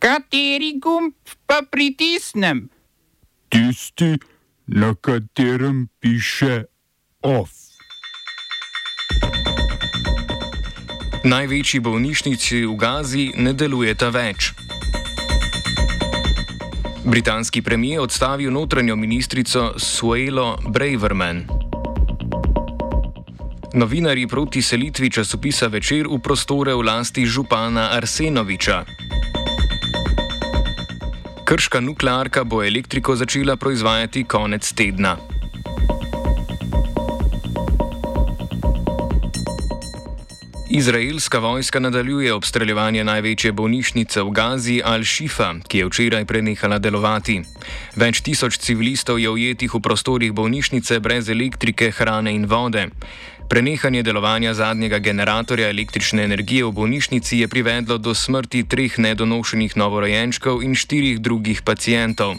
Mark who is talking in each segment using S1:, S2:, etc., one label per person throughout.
S1: Kateri gumb pa pritisnem?
S2: Tisti, na katerem piše OF.
S3: Največji bolnišnici v Gazi ne delujeta več. Britanski premijer odstavil notranjo ministrico Suelo Braverman. Novinari proti selitvi časopisa Večer v prostore v lasti župana Arsenoviča. Krška nuklearka bo elektriko začela proizvajati konec tedna. Izraelska vojska nadaljuje obstreljevanje največje bolnišnice v Gazi Al-Shifa, ki je včeraj prenehala delovati. Več tisoč civilistov je ujetih v prostorih bolnišnice brez elektrike, hrane in vode. Prenehanje delovanja zadnjega generatorja električne energije v bolnišnici je privedlo do smrti treh nedonošenih novorojenčkov in štirih drugih pacijentov.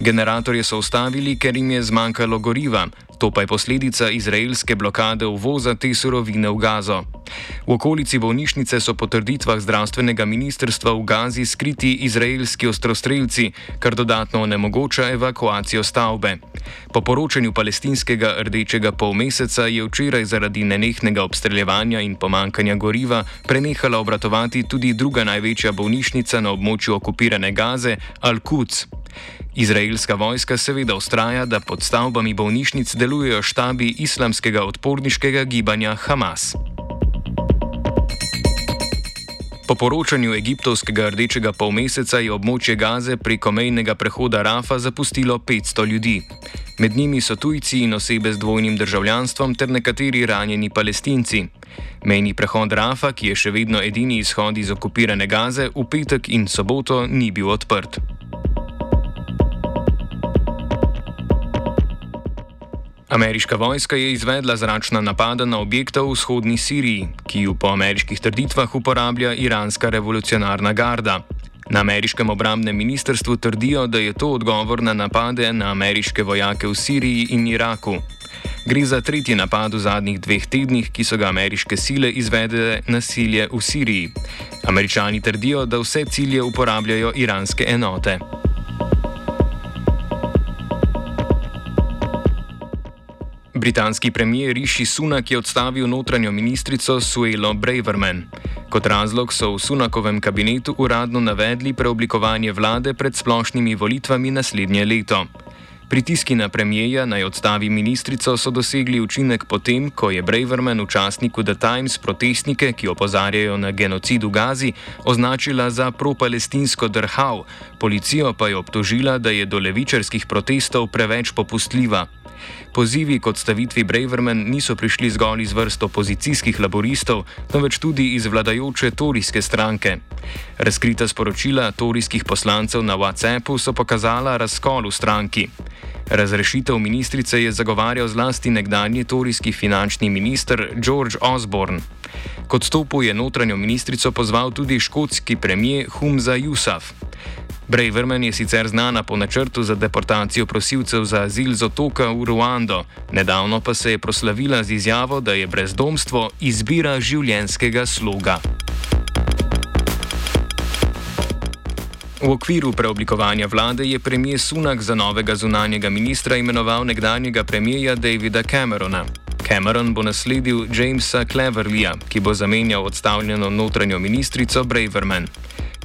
S3: Generatorje so ustavili, ker jim je zmanjkalo goriva, to pa je posledica izraelske blokade uvoza te surovine v Gazo. V okolici bolnišnice so po trditvah zdravstvenega ministrstva v Gazi skriti izraelski ostrostrelci, kar dodatno onemogoča evakuacijo stavbe. Po poročanju palestinskega rdečega polmeseca je včeraj zaradi nenehnega obstreljevanja in pomankanja goriva prenehala obratovati tudi druga največja bolnišnica na območju okupirane Gaze, Al-Quds. Izraelska vojska seveda ustraja, da pod stavbami bolnišnic delujejo štabi islamskega odporniškega gibanja Hamas. Po poročanju egiptovskega rdečega polmeseca je območje Gaze preko mejnega prehoda Rafa zapustilo 500 ljudi. Med njimi so tujci in osebe z dvojnim državljanstvom ter nekateri ranjeni palestinci. Mejni prehod Rafa, ki je še vedno edini izhod iz okupirane Gaze, v petek in soboto ni bil odprt. Ameriška vojska je izvedla zračna napada na objekte v vzhodni Siriji, ki ju po ameriških trditvah uporablja iranska revolucionarna garda. Na ameriškem obramnem ministrstvu trdijo, da je to odgovor na napade na ameriške vojake v Siriji in Iraku. Gre za tretji napad v zadnjih dveh tednih, ki so ga ameriške sile izvedle nasilje v Siriji. Američani trdijo, da vse cilje uporabljajo iranske enote. Britanski premijer Rishi Sunak je odstavil notranjo ministrico Suelo Braverman. Kot razlog so v Sunakovem kabinetu uradno navedli preoblikovanje vlade pred splošnimi volitvami naslednje leto. Pritiski na premijeja naj odstavi ministrico so dosegli učinek potem, ko je Braverman v časniku The Times protestnike, ki opozarjajo na genocid v Gazi, označila za pro-palestinsko drhav, policijo pa je obtožila, da je do levičarskih protestov preveč popustljiva. Pozivi k odstavitvi Braverman niso prišli zgolj iz vrst opozicijskih laboristov, temveč tudi iz vladajoče torijske stranke. Razkrita sporočila torijskih poslancev na WhatsAppu so pokazala razkol v stranki. Razrešitev ministrice je zagovarjal zlasti nekdanji torijski finančni minister George Osborne. Kot stopu je notranjo ministrico pozval tudi škotski premijer Humza Jusaf. Braverman je sicer znana po načrtu za deportacijo prosilcev za azil z otoka v Ruando, nedavno pa se je proslavila z izjavo, da je brezdomstvo izbira življenjskega sloga. V okviru preoblikovanja vlade je premijer Sunak za novega zunanjega ministra imenoval nekdanjega premijeja Davida Camerona. Cameron bo nasledil Jamesa Cleverleya, ki bo zamenjal odstavljeno notranjo ministrico Braverman.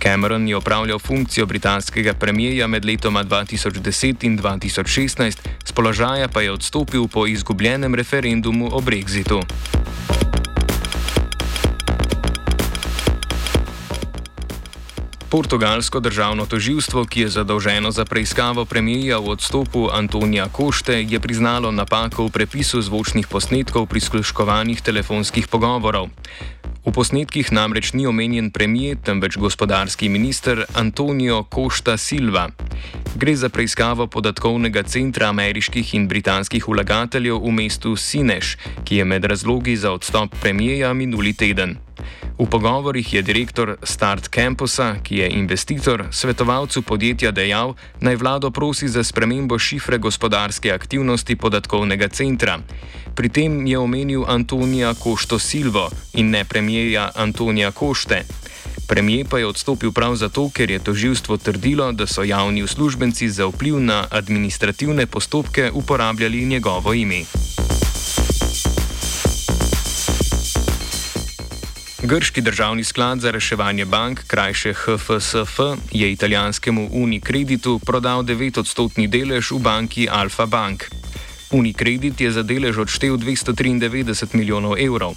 S3: Cameron je opravljal funkcijo britanskega premijeja med letoma 2010 in 2016, z položaja pa je odstopil po izgubljenem referendumu o Brexitu. Portugalsko državno toživstvo, ki je zadolženo za preiskavo premijeja v odstopu Antonija Košte, je priznalo napako v prepisu zvočnih posnetkov prisluškovanih telefonskih pogovorov. V posnetkih namreč ni omenjen premijer, temveč gospodarski minister Antonijo Košta Silva. Gre za preiskavo podatkovnega centra ameriških in britanskih vlagateljev v mestu Sineš, ki je med razlogi za odstop premijeja minuli teden. V pogovorih je direktor Start Campusa, ki je investitor, svetovalcu podjetja dejal, naj vlado prosi za spremembo šifre gospodarske aktivnosti podatkovnega centra. Pri tem je omenil Antonija Košto Silvo in ne premijeja Antonija Košte. Premijer pa je odstopil prav zato, ker je toživstvo trdilo, da so javni uslužbenci za vpliv na administrativne postopke uporabljali njegovo ime. Grški državni sklad za reševanje bank, krajše HFSF, je italijanskemu Unikreditu prodal 9-odstotni delež v banki Alfa Bank. Unikredit je za delež odštel 293 milijonov evrov.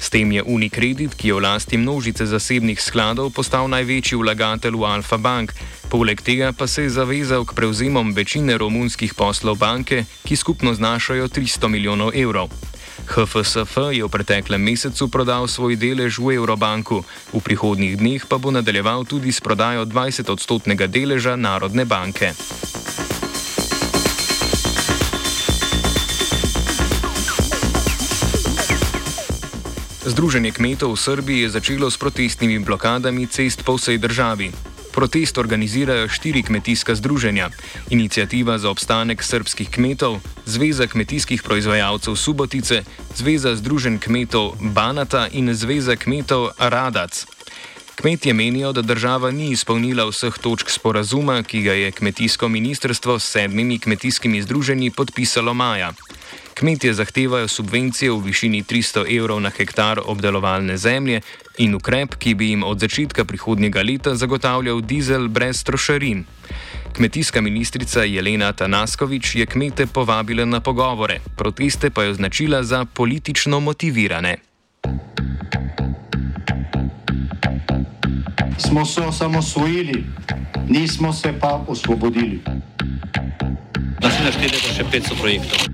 S3: S tem je Unikredit, ki je v lasti množice zasebnih skladov, postal največji vlagatelj v Alfa Bank, poleg tega pa se je zavezal k prevzemom večine romunskih poslov banke, ki skupno znašajo 300 milijonov evrov. HFSF je v preteklem mesecu prodal svoj delež v Eurobanku, v prihodnjih dneh pa bo nadaljeval tudi s prodajo 20-odstotnega deleža Narodne banke. Združenje kmetov v Srbiji je začelo s protestnimi blokadami cest po vsej državi. Protest organizirajo štiri kmetijska združenja: Inicijativa za obstanek srpskih kmetov, Zveza kmetijskih proizvajalcev Subotice, Zveza združen kmetov Banata in Zveza kmetov Radac. Kmetje menijo, da država ni izpolnila vseh točk sporazuma, ki ga je kmetijsko ministrstvo s sedmimi kmetijskimi združenji podpisalo maja. Kmetje zahtevajo subvencije v višini 300 evrov na hektar obdelovalne zemlje in ukrep, ki bi jim od začetka prihodnjega leta zagotavljal dizel brez trošarin. Kmetijska ministrica Jelena Tanaskovič je kmete povabila na pogovore, proteste pa je označila za politično motivirane.
S4: Smo se osamosvojili, nismo se pa osvobodili.
S5: Naslednje število je še 500 projektov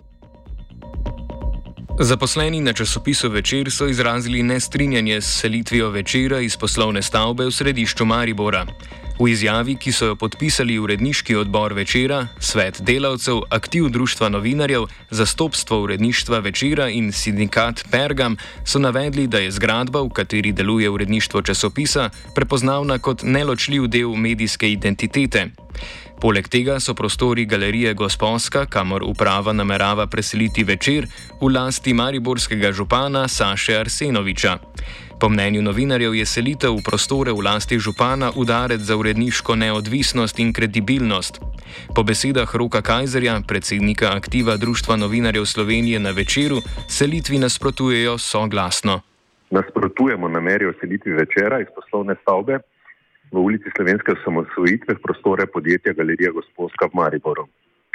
S3: Zaposleni na časopisu Večer so izrazili nestrinjanje s selitvijo večera iz poslovne stavbe v središču Maribora. V izjavi, ki so jo podpisali uredniški odbor večera, svet delavcev, aktiv društva novinarjev, zastopstvo uredništva večera in sindikat Pergam, so navedli, da je zgradba, v kateri deluje uredništvo časopisa, prepoznavna kot neločljiv del medijske identitete. Poleg tega so prostori galerije Gospodska, kamor uprava namerava preseliti večer, v lasti mariborskega župana Saše Arsenoviča. Po mnenju novinarjev je selitev v prostore v lasti župana udarec za uredniško neodvisnost in kredibilnost. Po besedah Roka Kajzerja, predsednika aktiva Društva novinarjev Slovenije na večeru, selitvi nasprotujejo soglasno.
S6: Nasprotujemo nameri o selitvi večera iz poslovne stavbe v ulici Slovenske osamosvojitve v prostore podjetja Galerija Gospodska v Mariboru.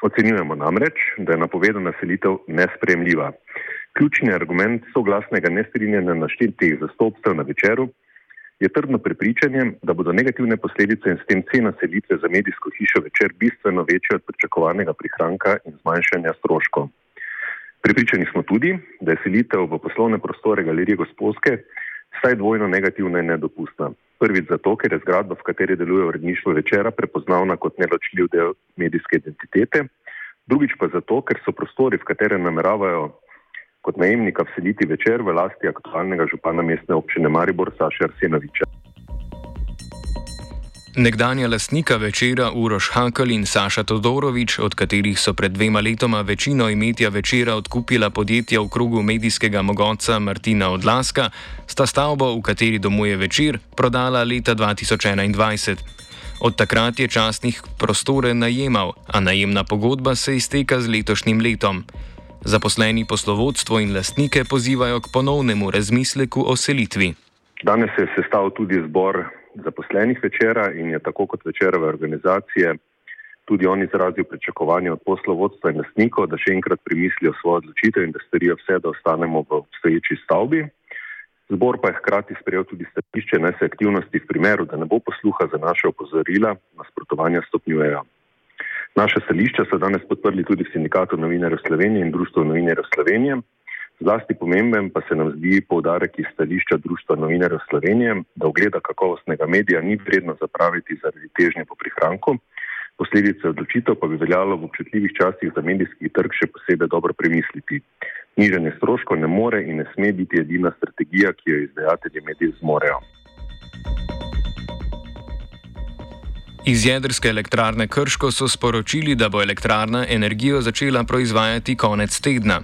S6: Ocenjujemo namreč, da je napovedana selitev nespremljiva. Ključni argument soglasnega nestrinjanja naštetih zastopstev na večeru je trdno prepričanje, da bodo negativne posledice in s tem cena selitve za medijsko hišo večer bistveno večje od pričakovanega prihranka in zmanjšanja stroškov. Pripričani smo tudi, da je selitev v poslovne prostore Galerije Gospodske vsaj dvojno negativna in nedopustna. Prvič zato, ker je zgradba, v kateri deluje uredništvo večera, prepoznavna kot neločljiv del medijske identitete. Drugič pa zato, ker so prostori, v katere nameravajo kot najemnika vseliti večer v lasti aktualnega župana mestne občine Maribor Saša Arsenoviča.
S3: Nekdanja lastnika večera Uroš Hakl in Saša Todorovič, od katerih so pred dvema letoma večino imetja večera odkupila podjetja v krogu medijskega mogoca Martina Odlaska, sta stavbo, v kateri domuje večer, prodala leta 2021. Od takrat je častnih prostore najemal, a najemna pogodba se izteka z letošnjim letom. Zaposleni poslovodstvo in lastnike pozivajo k ponovnemu razmisleku o selitvi.
S6: Danes se je sestavil tudi zbor zaposlenih večera in je tako kot večerove organizacije tudi on izrazil pričakovanje od poslovodstva in lastnikov, da še enkrat premislijo svojo odločitev in da storijo vse, da ostanemo v obstoječi stavbi. Zbor pa je hkrati sprejel tudi stališče, naj se aktivnosti v primeru, da ne bo posluha za naše opozorila, nasprotovanja stopnjujejo. Naše stališča so danes podprli tudi Sindikatu novinarjev Slovenije in Društvo novinarjev Slovenije. Zlasti pomemben pa se nam zdi povdarek iz stališča Društva novinarjev Slovenije, da ogleda kakovostnega medija ni vredno zapraviti zaradi težnje po prihranku, Posledice odločitev pa bi veljalo v občutljivih časih za medijski trg še posebej dobro premisliti. Nižanje stroškov ne more in ne sme biti edina strategija, ki jo izdajatelji medijev zmorejo.
S3: Iz jedrske elektrarne Krško so sporočili, da bo elektrarna energijo začela proizvajati konec tedna.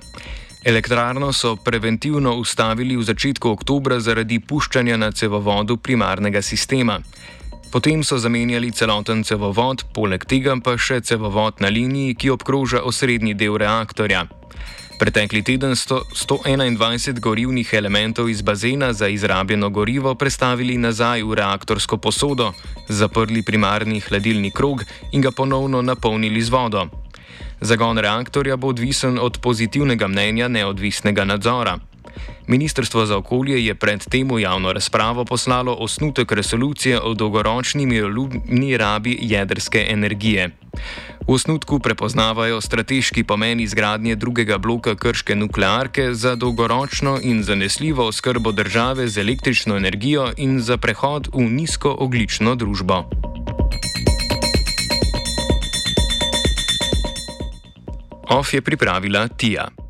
S3: Elektrarno so preventivno ustavili v začetku oktobra zaradi puščanja na cevovodu primarnega sistema. Potem so zamenjali celoten cevovod, poleg tega pa še cevovod na liniji, ki obkroža osrednji del reaktorja. Pretekli teden so 121 gorivnih elementov iz bazena za izrabljeno gorivo prestavili nazaj v reaktorsko posodo, zaprli primarni hladilni krog in ga ponovno napolnili z vodo. Zagon reaktorja bo odvisen od pozitivnega mnenja neodvisnega nadzora. Ministrstvo za okolje je pred tem v javno razpravo poslalo osnutek resolucije o dolgoročni miroljubni rabi jedrske energije. V osnutku prepoznavajo strateški pomen izgradnje drugega bloka krške nuklearke za dolgoročno in zanesljivo oskrbo države z električno energijo in za prehod v nizkooglično družbo. OF je pripravila Tija.